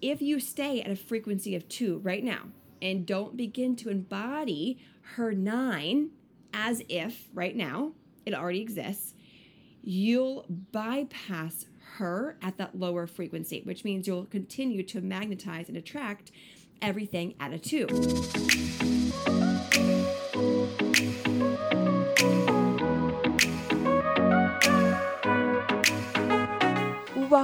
if you stay at a frequency of two right now and don't begin to embody her nine as if right now it already exists, you'll bypass her at that lower frequency, which means you'll continue to magnetize and attract everything at a two.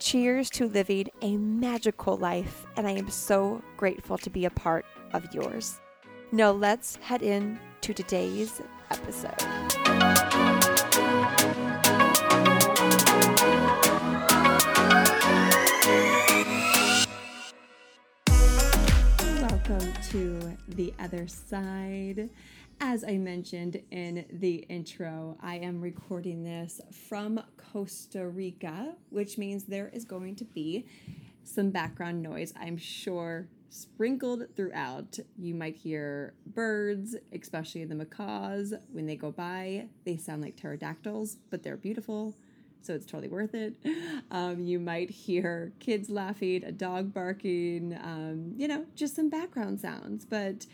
Cheers to living a magical life, and I am so grateful to be a part of yours. Now, let's head in to today's episode. Welcome to the other side. As I mentioned in the intro, I am recording this from Costa Rica, which means there is going to be some background noise, I'm sure, sprinkled throughout. You might hear birds, especially the macaws. When they go by, they sound like pterodactyls, but they're beautiful, so it's totally worth it. Um, you might hear kids laughing, a dog barking, um, you know, just some background sounds, but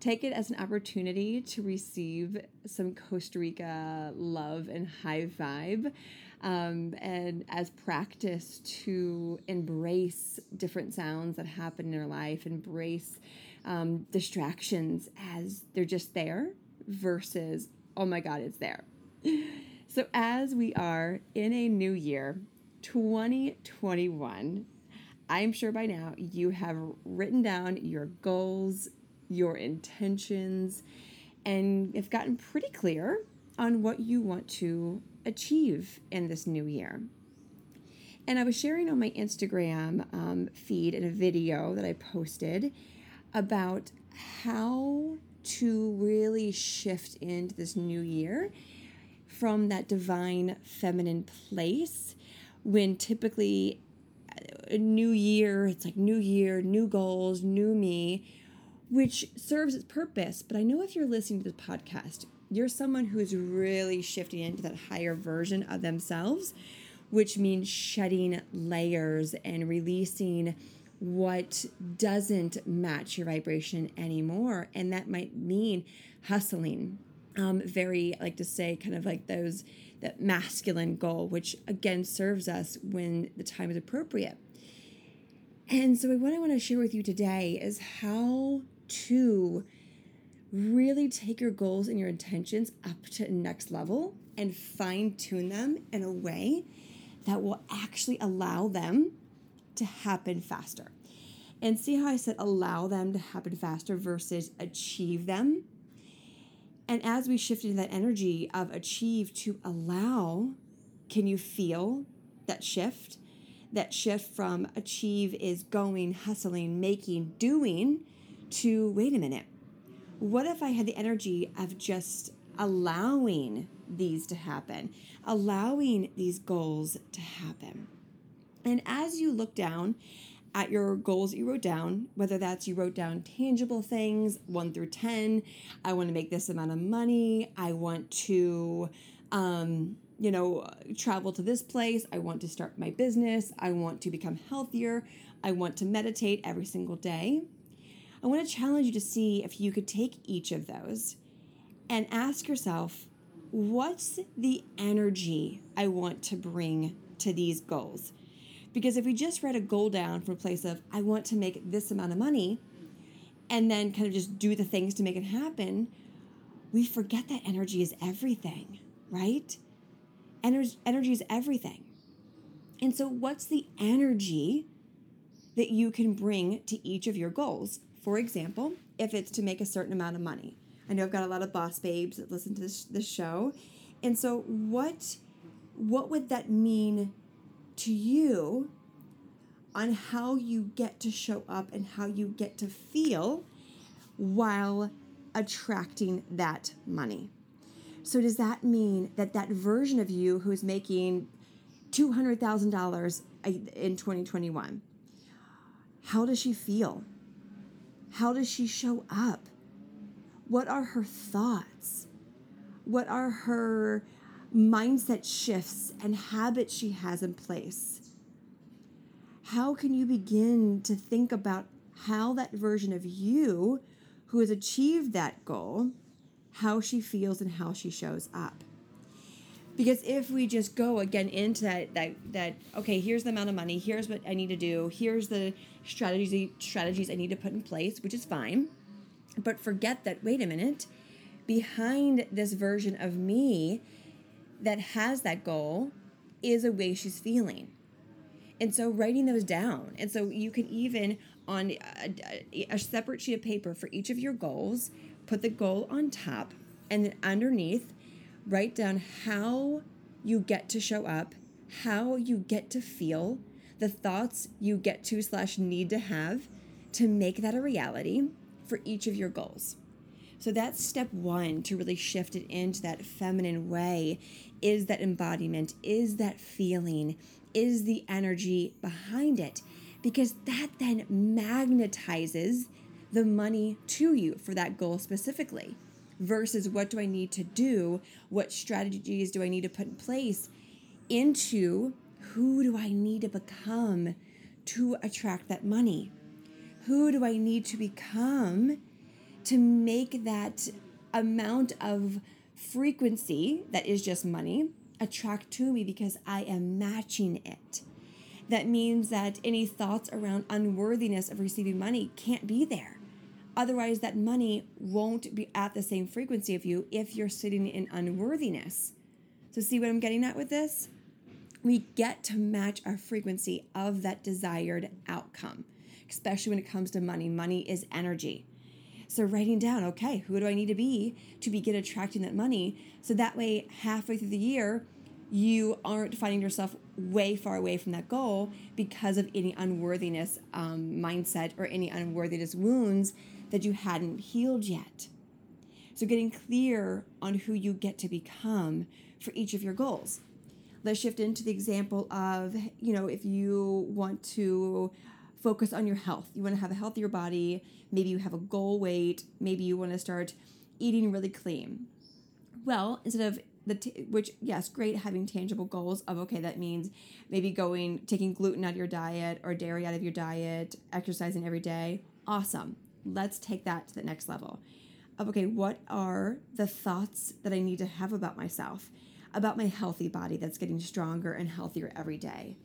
take it as an opportunity to receive some Costa Rica love and high vibe. Um, and as practice to embrace different sounds that happen in our life, embrace um, distractions as they're just there versus, oh my God, it's there. So, as we are in a new year, 2021, I'm sure by now you have written down your goals, your intentions, and have gotten pretty clear on what you want to achieve in this new year. And I was sharing on my Instagram um, feed in a video that I posted about how to really shift into this new year from that divine feminine place when typically a new year, it's like new year, new goals, new me which serves its purpose. But I know if you're listening to this podcast, you're someone who is really shifting into that higher version of themselves, which means shedding layers and releasing what doesn't match your vibration anymore. And that might mean hustling. Um, very, I like to say, kind of like those, that masculine goal, which again serves us when the time is appropriate. And so, what I want to share with you today is how to really take your goals and your intentions up to next level and fine tune them in a way that will actually allow them to happen faster. And see how I said allow them to happen faster versus achieve them. And as we shift into that energy of achieve to allow, can you feel that shift? That shift from achieve is going, hustling, making, doing to wait a minute, what if I had the energy of just allowing these to happen, allowing these goals to happen? And as you look down at your goals that you wrote down, whether that's you wrote down tangible things, one through 10, I want to make this amount of money, I want to, um, you know, travel to this place, I want to start my business, I want to become healthier, I want to meditate every single day. I want to challenge you to see if you could take each of those and ask yourself, what's the energy I want to bring to these goals? Because if we just write a goal down from a place of, I want to make this amount of money, and then kind of just do the things to make it happen, we forget that energy is everything, right? Energy, energy is everything. And so, what's the energy that you can bring to each of your goals? For example, if it's to make a certain amount of money. I know I've got a lot of boss babes that listen to this, this show. And so, what what would that mean to you on how you get to show up and how you get to feel while attracting that money. So does that mean that that version of you who's making $200,000 in 2021 how does she feel? How does she show up? What are her thoughts? What are her mindset shifts and habits she has in place? How can you begin to think about how that version of you who has achieved that goal, how she feels and how she shows up? Because if we just go again into that that that okay, here's the amount of money, here's what I need to do, here's the strategies strategies I need to put in place, which is fine, but forget that wait a minute, behind this version of me that has that goal is a way she's feeling. And so writing those down. And so you can even on a, a, separate sheet of paper for each of your goals, put the goal on top and then underneath write down how you get to show up, how you get to feel, the thoughts you get to slash need to have to make that a reality for each of your goals. So that's step one to really shift it into that feminine way is that embodiment, is that feeling, is the energy behind it. Because that then magnetizes the money to you for that goal specifically versus what do I need to do? What strategies do I need to put in place into who do I need to become to attract that money? Who do I need to become to make that amount of frequency that is just money attract to me because I am matching it? That means that any thoughts around unworthiness of receiving money can't be there Otherwise, that money won't be at the same frequency of you if you're sitting in unworthiness. So, see what I'm getting at with this? We get to match our frequency of that desired outcome, especially when it comes to money. Money is energy. So, writing down, okay, who do I need to be to begin attracting that money? So that way, halfway through the year, you aren't finding yourself way far away from that goal because of any unworthiness um, mindset or any unworthiness wounds that you hadn't healed yet. So, getting clear on who you get to become for each of your goals. Let's shift into the example of, you know, if you want to focus on your health, you want to have a healthier body, maybe you have a goal weight, maybe you want to start eating really clean. Well, instead of the t- which yes, great having tangible goals of okay, that means maybe going taking gluten out of your diet or dairy out of your diet, exercising every day. Awesome let's take that to the next level of okay, what are the thoughts that I need to have about myself, about my healthy body that's getting stronger and healthier every day?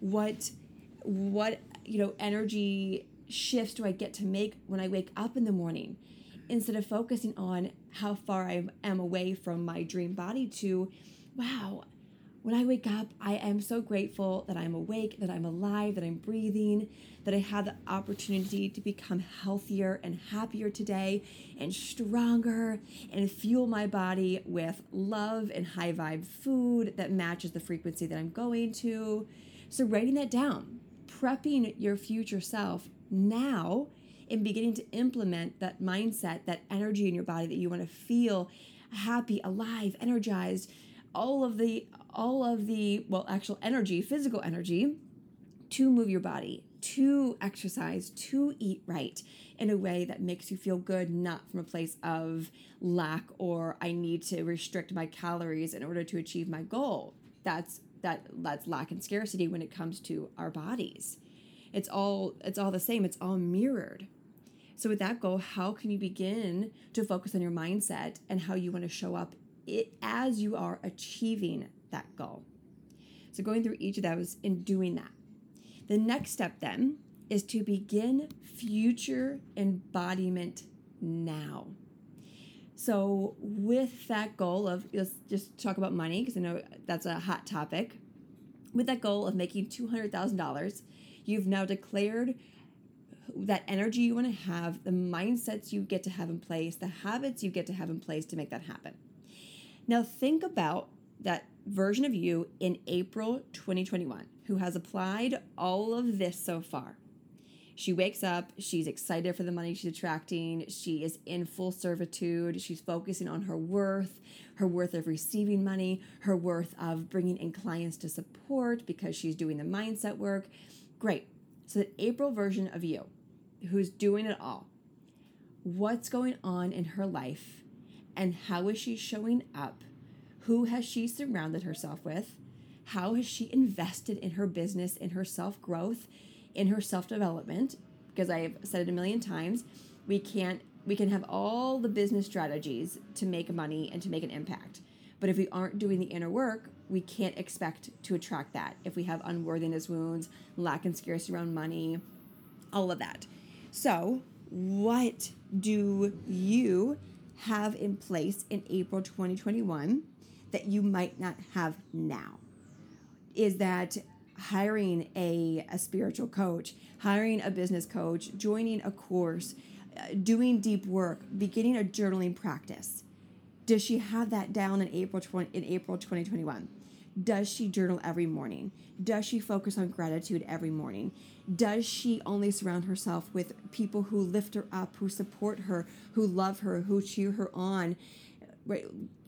What what you know energy shifts do I get to make when I wake up in the morning instead of focusing on how far I am away from my dream body to wow when I wake up, I am so grateful that I'm awake, that I'm alive, that I'm breathing, that I have the opportunity to become healthier and happier today and stronger and fuel my body with love and high vibe food that matches the frequency that I'm going to. So, writing that down, prepping your future self now and beginning to implement that mindset, that energy in your body that you want to feel happy, alive, energized all of the all of the well actual energy physical energy to move your body to exercise to eat right in a way that makes you feel good not from a place of lack or i need to restrict my calories in order to achieve my goal. That's that that's lack and scarcity when it comes to our bodies. It's all it's all the same. It's all mirrored. So with that goal how can you begin to focus on your mindset and how you want to show up it as you are achieving that goal. So going through each of those and doing that. The next step then is to begin future embodiment now. So, with that goal of let's just talk about money because I know that's a hot topic. With that goal of making $200,000, you've now declared that energy you want to have, the mindsets you get to have in place, the habits you get to have in place to make that happen. Now, think about that version of you in April 2021 who has applied all of this so far. She wakes up, she's excited for the money she's attracting, she is in full servitude, she's focusing on her worth, her worth of receiving money, her worth of bringing in clients to support because she's doing the mindset work. Great. So, the April version of you, who's doing it all, what's going on in her life and how is she showing up? Who has she surrounded herself with? How has she invested in her business, in her self growth? in her self development because I've said it a million times. We can't we can have all the business strategies to make money and to make an impact. But if we aren't doing the inner work, we can't expect to attract that. If we have unworthiness wounds, lack and scarcity around money, all of that. So, what do you have in place in April 2021 that you might not have now? Is that hiring a, a spiritual coach, hiring a business coach, joining a course, uh, doing deep work, beginning a journaling practice. Does she have that down in April 20, in April 2021? Does she journal every morning? Does she focus on gratitude every morning? Does she only surround herself with people who lift her up, who support her, who love her, who cheer her on?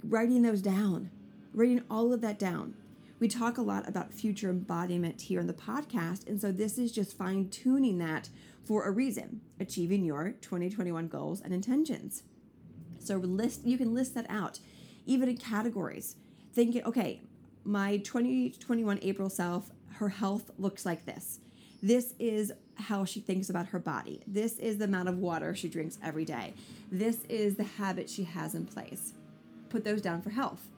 Writing those down, writing all of that down we talk a lot about future embodiment here in the podcast. And so this is just fine tuning that for a reason, achieving your 2021 goals and intentions. So list you can list that out, even in categories. Thinking, okay, my 2021 April self, her health looks like this. This is how she thinks about her body. This is the amount of water she drinks every day. This is the habit she has in place. Put those down for health.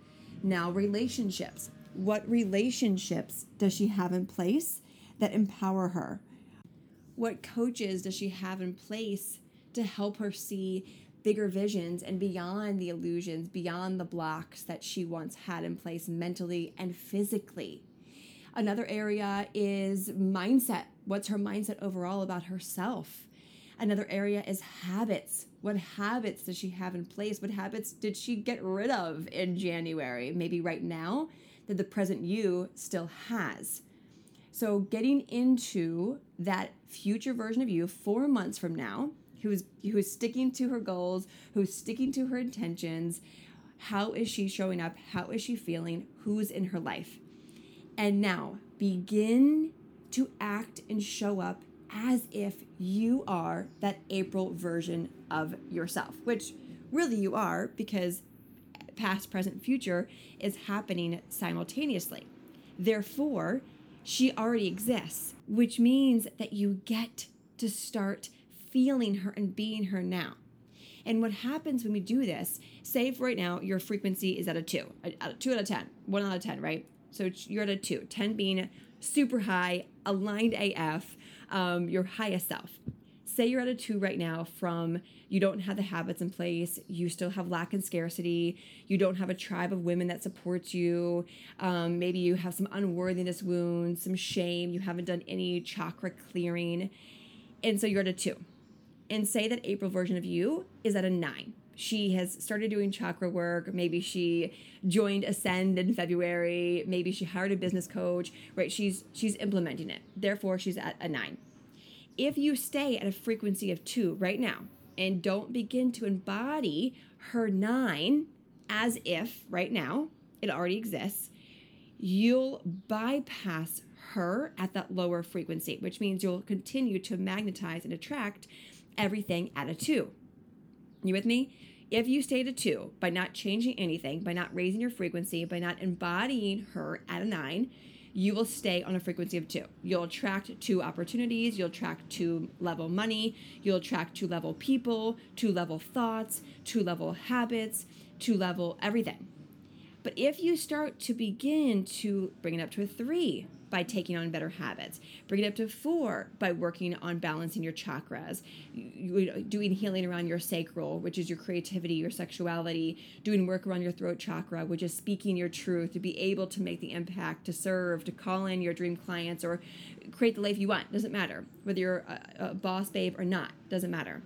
Now, relationships. What relationships does she have in place that empower her? What coaches does she have in place to help her see bigger visions and beyond the illusions, beyond the blocks that she once had in place mentally and physically? Another area is mindset. What's her mindset overall about herself? Another area is habits. What habits does she have in place? What habits did she get rid of in January? Maybe right now that the present you still has. So, getting into that future version of you four months from now, who's who is sticking to her goals, who's sticking to her intentions, how is she showing up? How is she feeling? Who's in her life? And now begin to act and show up as if you are that April version of yourself, which really you are because past, present, future is happening simultaneously. Therefore, she already exists, which means that you get to start feeling her and being her now. And what happens when we do this, say right now your frequency is at a two, a, a two out of 10, one out of 10, right? So you're at a two, 10 being super high, aligned AF, um, your highest self say you're at a two right now from you don't have the habits in place, you still have lack and scarcity, you don't have a tribe of women that supports you, um, maybe you have some unworthiness wounds, some shame, you haven't done any chakra clearing, and so you're at a two. And say that April version of you is at a nine. She has started doing chakra work. Maybe she joined Ascend in February. Maybe she hired a business coach. Right? She's she's implementing it. Therefore, she's at a nine if you stay at a frequency of two right now and don't begin to embody her nine as if right now it already exists, you'll bypass her at that lower frequency, which means you'll continue to magnetize and attract everything at a two. You with me? If you stay a two by not changing anything, by not raising your frequency, by not embodying her at a nine, you will stay on a frequency of two. You'll attract two opportunities, you'll attract two level money, you'll attract two level people, two level thoughts, two level habits, two level everything. But if you start to begin to bring it up to a three by taking on better habits, bring it up to four by working on balancing your chakras, doing healing around your sacral, which is your creativity, your sexuality, doing work around your throat chakra, which is speaking your truth, to be able to make the impact, to serve, to call in your dream clients, or create the life you want. Doesn't matter whether you're a, a boss babe or not. Doesn't matter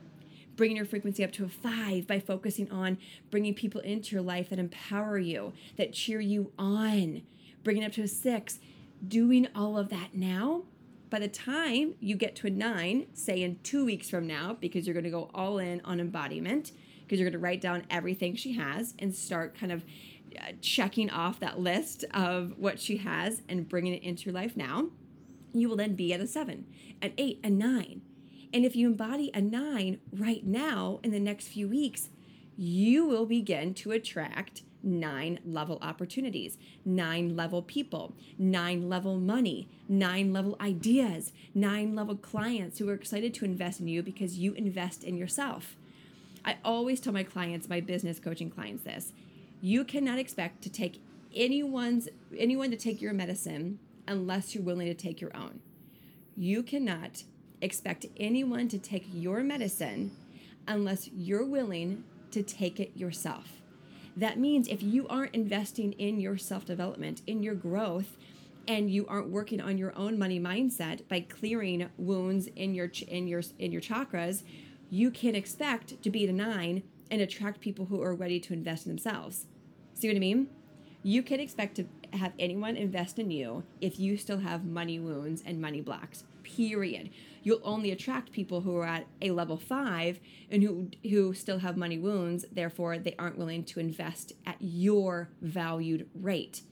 bringing your frequency up to a five by focusing on bringing people into your life that empower you, that cheer you on, bringing up to a six, doing all of that now. By the time you get to a nine, say in two weeks from now, because you're going to go all in on embodiment, because you're going to write down everything she has and start kind of uh, checking off that list of what she has and bringing it into your life now, you will then be at a seven, an eight, a nine. And if you embody a nine right now in the next few weeks, you will begin to attract nine level opportunities, nine level people, nine level money, nine level ideas, nine level clients who are excited to invest in you because you invest in yourself. I always tell my clients, my business coaching clients this. You cannot expect to take anyone's anyone to take your medicine unless you're willing to take your own. You cannot expect anyone to take your medicine unless you're willing to take it yourself. That means if you aren't investing in your self development, in your growth, and you aren't working on your own money mindset by clearing wounds in your in your in your chakras, you can expect to be at a nine and attract people who are ready to invest in themselves. See what I mean? You can expect to have anyone invest in you if you still have money wounds and money blocks. Period. You'll only attract people who are at a level five and who who still have money wounds. Therefore they aren't willing to invest at your valued rate.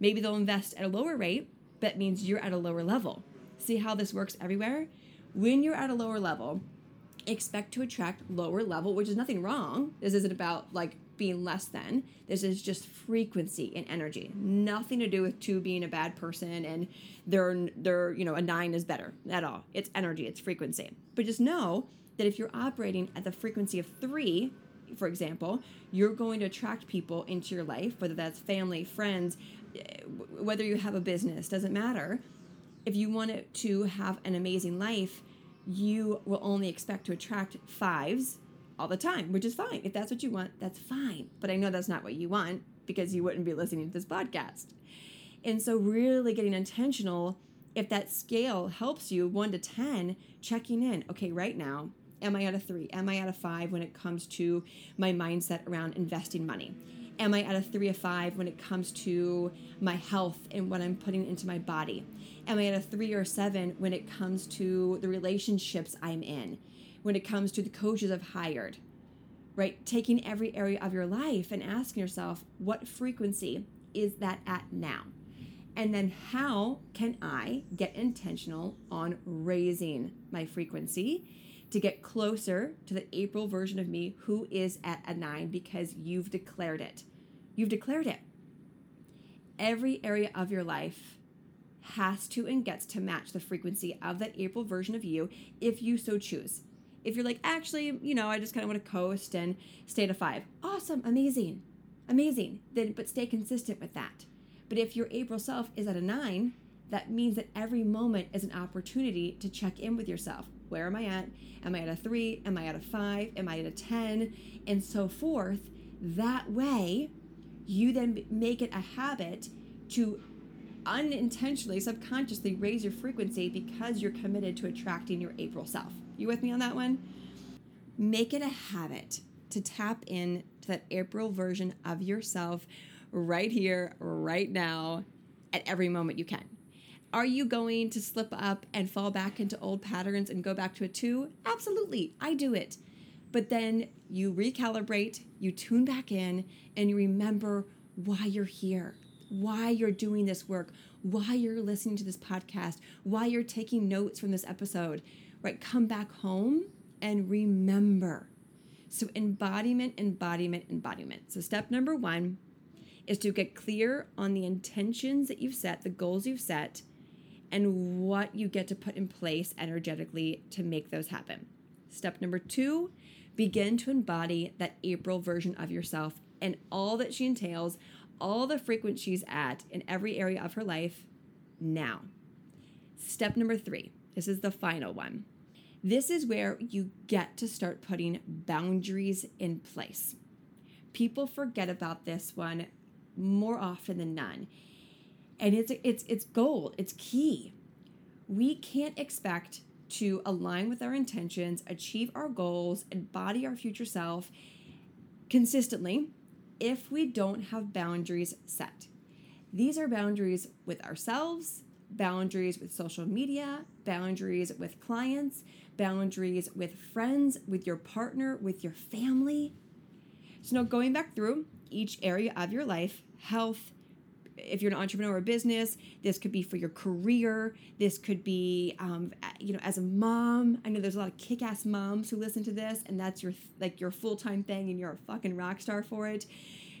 Maybe they'll invest at a lower rate that means you're at a lower level. See how this works everywhere? When you're at a lower level expect to attract lower level which is nothing wrong. This isn't about like being less than. This is just frequency and energy. Nothing to do with two being a bad person and they're they're, you know, a nine is better at all. It's energy, it's frequency. But just know that if you're operating at the frequency of three, for example, you're going to attract people into your life, whether that's family, friends, eh, whether you have a business, doesn't matter. If you want to have an amazing life, you will only expect to attract fives all the time, which is fine. If that's what you want, that's fine. But I know that's not what you want because you wouldn't be listening to this podcast. And so, really getting intentional, if that scale helps you one to 10, checking in. Okay, right now, am I at a three? Am I at a five when it comes to my mindset around investing money? Am I at a three or five when it comes to my health and what I'm putting into my body? Am I at a three or seven when it comes to the relationships I'm in? When it comes to the coaches I've hired, right? Taking every area of your life and asking yourself, what frequency is that at now? And then how can I get intentional on raising my frequency to get closer to the April version of me who is at a nine because you've declared it? You've declared it. Every area of your life has to and gets to match the frequency of that April version of you if you so choose. If you're like, actually, you know, I just kind of want to coast and stay at a five, awesome, amazing, amazing. Then, but stay consistent with that. But if your April self is at a nine, that means that every moment is an opportunity to check in with yourself. Where am I at? Am I at a three? Am I at a five? Am I at a 10? And so forth. That way, you then make it a habit to unintentionally, subconsciously raise your frequency because you're committed to attracting your April self. You with me on that one? Make it a habit to tap in to that April version of yourself right here, right now, at every moment you can. Are you going to slip up and fall back into old patterns and go back to a two? Absolutely, I do it. But then you recalibrate, you tune back in, and you remember why you're here, why you're doing this work, why you're listening to this podcast, why you're taking notes from this episode right? Come back home and remember. So, embodiment, embodiment, embodiment. So, step number one is to get clear on the intentions that you've set, the goals you've set, and what you get to put in place energetically to make those happen. Step number two, begin to embody that April version of yourself and all that she entails, all the frequency she's at in every area of her life now. Step number three this is the final one. This is where you get to start putting boundaries in place. People forget about this one more often than none. And it's it's it's gold. It's key. We can't expect to align with our intentions, achieve our goals, embody our future self consistently if we don't have boundaries set. These are boundaries with ourselves, boundaries with social media, boundaries with clients, boundaries with friends, with your partner, with your family. So, now going back through each area of your life health, if you're an entrepreneur or business, this could be for your career. This could be, um, you know, as a mom. I know there's a lot of kick-ass moms who listen to this, and that's your like your full-time thing, and you're a fucking rock star for it.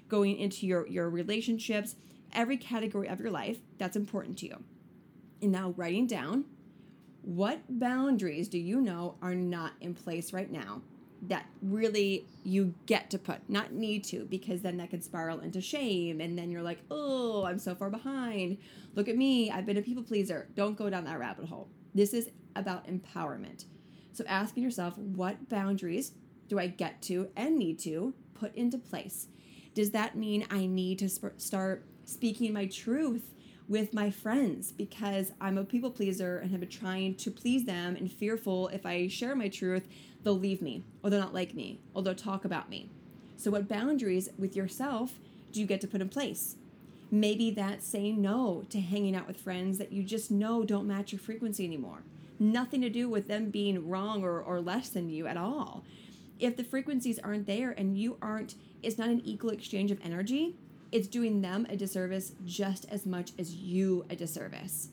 Going into your your relationships, every category of your life that's important to you, and now writing down what boundaries do you know are not in place right now that really you get to put, not need to, because then that can spiral into shame. And then you're like, oh, I'm so far behind. Look at me. I've been a people pleaser. Don't go down that rabbit hole. This is about empowerment. So asking yourself, what boundaries do I get to and need to put into place? Does that mean I need to sp- start speaking my truth with my friends because I'm a people pleaser and have been trying to please them and fearful if I share my truth they'll leave me or they'll not like me or they'll talk about me. So, what boundaries with yourself do you get to put in place? Maybe that's saying no to hanging out with friends that you just know don't match your frequency anymore. Nothing to do with them being wrong or, or less than you at all. If the frequencies aren't there and you aren't, it's not an equal exchange of energy, it's doing them a disservice just as much as you a disservice.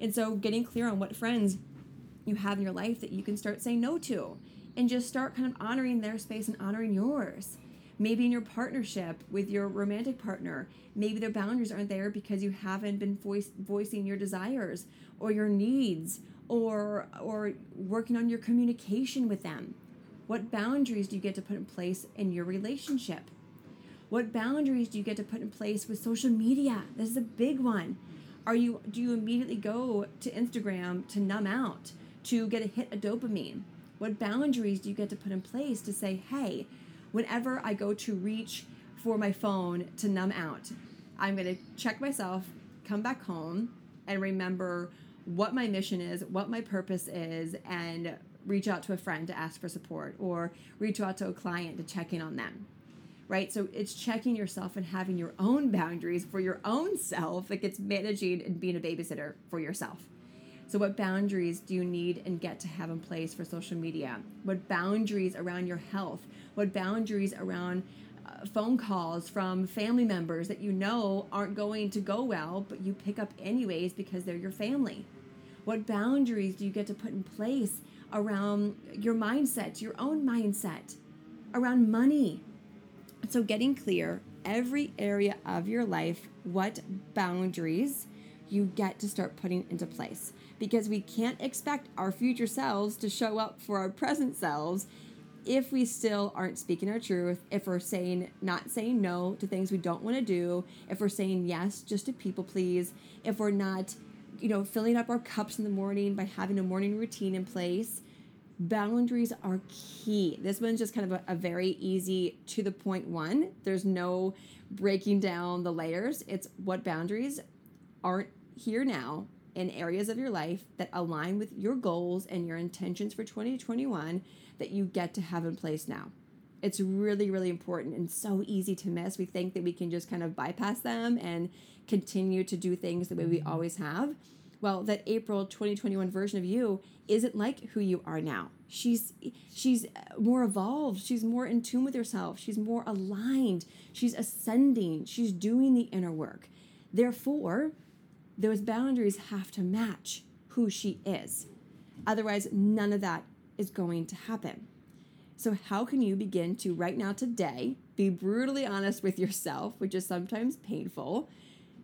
And so, getting clear on what friends you have in your life that you can start saying no to and just start kind of honoring their space and honoring yours. Maybe in your partnership with your romantic partner, maybe their boundaries aren't there because you haven't been voice, voicing your desires or your needs or or working on your communication with them. What boundaries do you get to put in place in your relationship? What boundaries do you get to put in place with social media? This is a big one. Are you do you immediately go to Instagram to numb out, to get a hit of dopamine? What boundaries do you get to put in place to say, hey, whenever I go to reach for my phone to numb out, I'm going to check myself, come back home, and remember what my mission is, what my purpose is, and reach out to a friend to ask for support or reach out to a client to check in on them. Right? So it's checking yourself and having your own boundaries for your own self that gets managing and being a babysitter for yourself. So, what boundaries do you need and get to have in place for social media? What boundaries around your health? What boundaries around uh, phone calls from family members that you know aren't going to go well, but you pick up anyways because they're your family? What boundaries do you get to put in place around your mindset, your own mindset, around money? So, getting clear every area of your life, what boundaries you get to start putting into place because we can't expect our future selves to show up for our present selves if we still aren't speaking our truth, if we're saying not saying no to things we don't want to do, if we're saying yes just to people please, if we're not, you know, filling up our cups in the morning by having a morning routine in place. Boundaries are key. This one's just kind of a, a very easy to the point one. There's no breaking down the layers. It's what boundaries aren't here now in areas of your life that align with your goals and your intentions for 2021 that you get to have in place now. It's really, really important and so easy to miss. We think that we can just kind of bypass them and continue to do things the way we always have. Well, that April 2021 version of you isn't like who you are now. She's she's more evolved. She's more in tune with herself. She's more aligned. She's ascending. She's doing the inner work. Therefore, those boundaries have to match who she is. Otherwise, none of that is going to happen. So, how can you begin to, right now, today, be brutally honest with yourself, which is sometimes painful,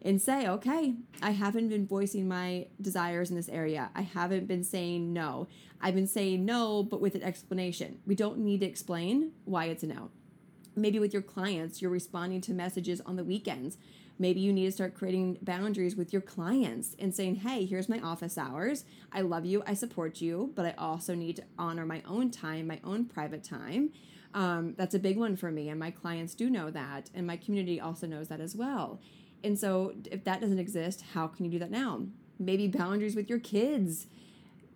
and say, okay, I haven't been voicing my desires in this area. I haven't been saying no. I've been saying no, but with an explanation. We don't need to explain why it's a no. Maybe with your clients, you're responding to messages on the weekends. Maybe you need to start creating boundaries with your clients and saying, hey, here's my office hours. I love you, I support you, but I also need to honor my own time, my own private time. Um, that's a big one for me, and my clients do know that, and my community also knows that as well. And so, if that doesn't exist, how can you do that now? Maybe boundaries with your kids,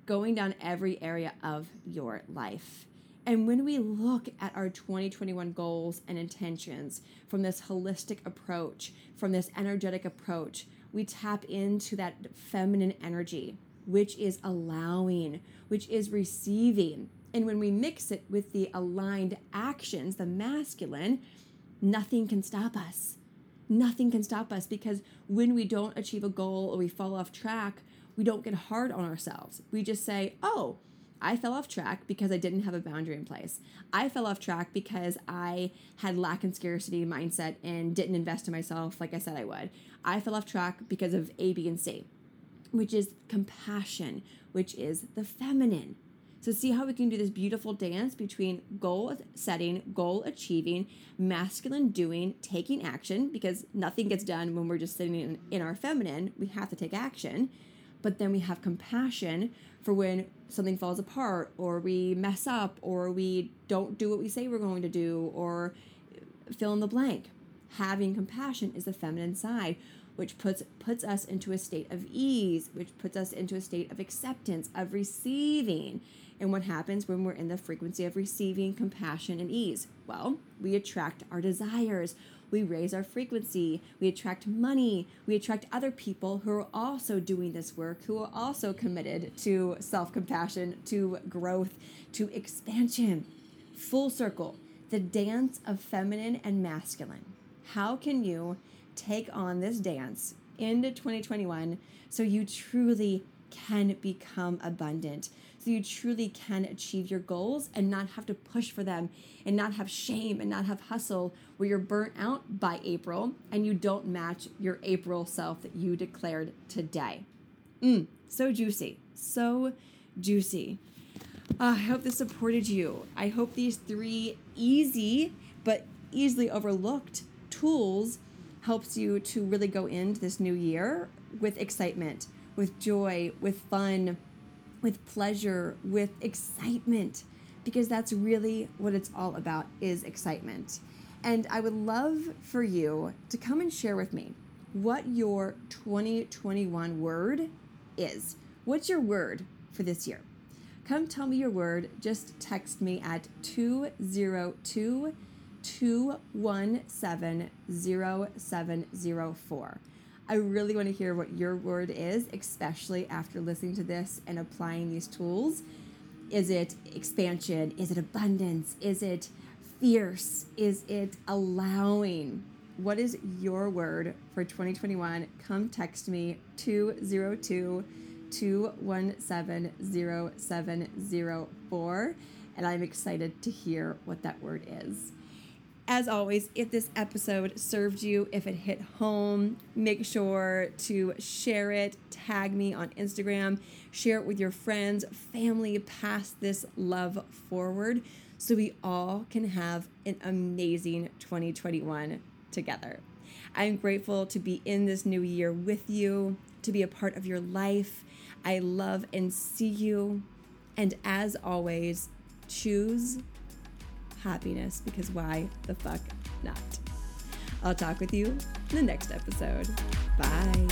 going down every area of your life. And when we look at our 2021 goals and intentions from this holistic approach, from this energetic approach, we tap into that feminine energy, which is allowing, which is receiving. And when we mix it with the aligned actions, the masculine, nothing can stop us. Nothing can stop us because when we don't achieve a goal or we fall off track, we don't get hard on ourselves. We just say, oh, I fell off track because I didn't have a boundary in place. I fell off track because I had lack and scarcity mindset and didn't invest in myself like I said I would. I fell off track because of A, B, and C, which is compassion, which is the feminine. So, see how we can do this beautiful dance between goal setting, goal achieving, masculine doing, taking action, because nothing gets done when we're just sitting in, in our feminine. We have to take action. But then we have compassion for when something falls apart or we mess up or we don't do what we say we're going to do or fill in the blank. Having compassion is the feminine side, which puts puts us into a state of ease, which puts us into a state of acceptance, of receiving. And what happens when we're in the frequency of receiving compassion and ease? Well, we attract our desires we raise our frequency, we attract money, we attract other people who are also doing this work, who are also committed to self compassion, to growth, to expansion. Full circle, the dance of feminine and masculine. How can you take on this dance into 2021 so you truly can become abundant? so you truly can achieve your goals and not have to push for them and not have shame and not have hustle where you're burnt out by April and you don't match your April self that you declared today. Mm, so juicy. So juicy. Uh, I hope this supported you. I hope these three easy but easily overlooked tools helps you to really go into this new year with excitement, with joy, with fun, with pleasure, with excitement, because that's really what it's all about is excitement. And I would love for you to come and share with me what your 2021 word is. What's your word for this year? Come tell me your word. Just text me at 202 217 0704. I really want to hear what your word is, especially after listening to this and applying these tools. Is it expansion? Is it abundance? Is it fierce? Is it allowing? What is your word for 2021? Come text me 202 217 0704 and I'm excited to hear what that word is. As always, if this episode served you, if it hit home, make sure to share it, tag me on Instagram, share it with your friends, family, pass this love forward so we all can have an amazing 2021 together. I'm grateful to be in this new year with you, to be a part of your life. I love and see you. And as always, choose happiness because why the fuck not? I'll talk with you in the next episode. Bye.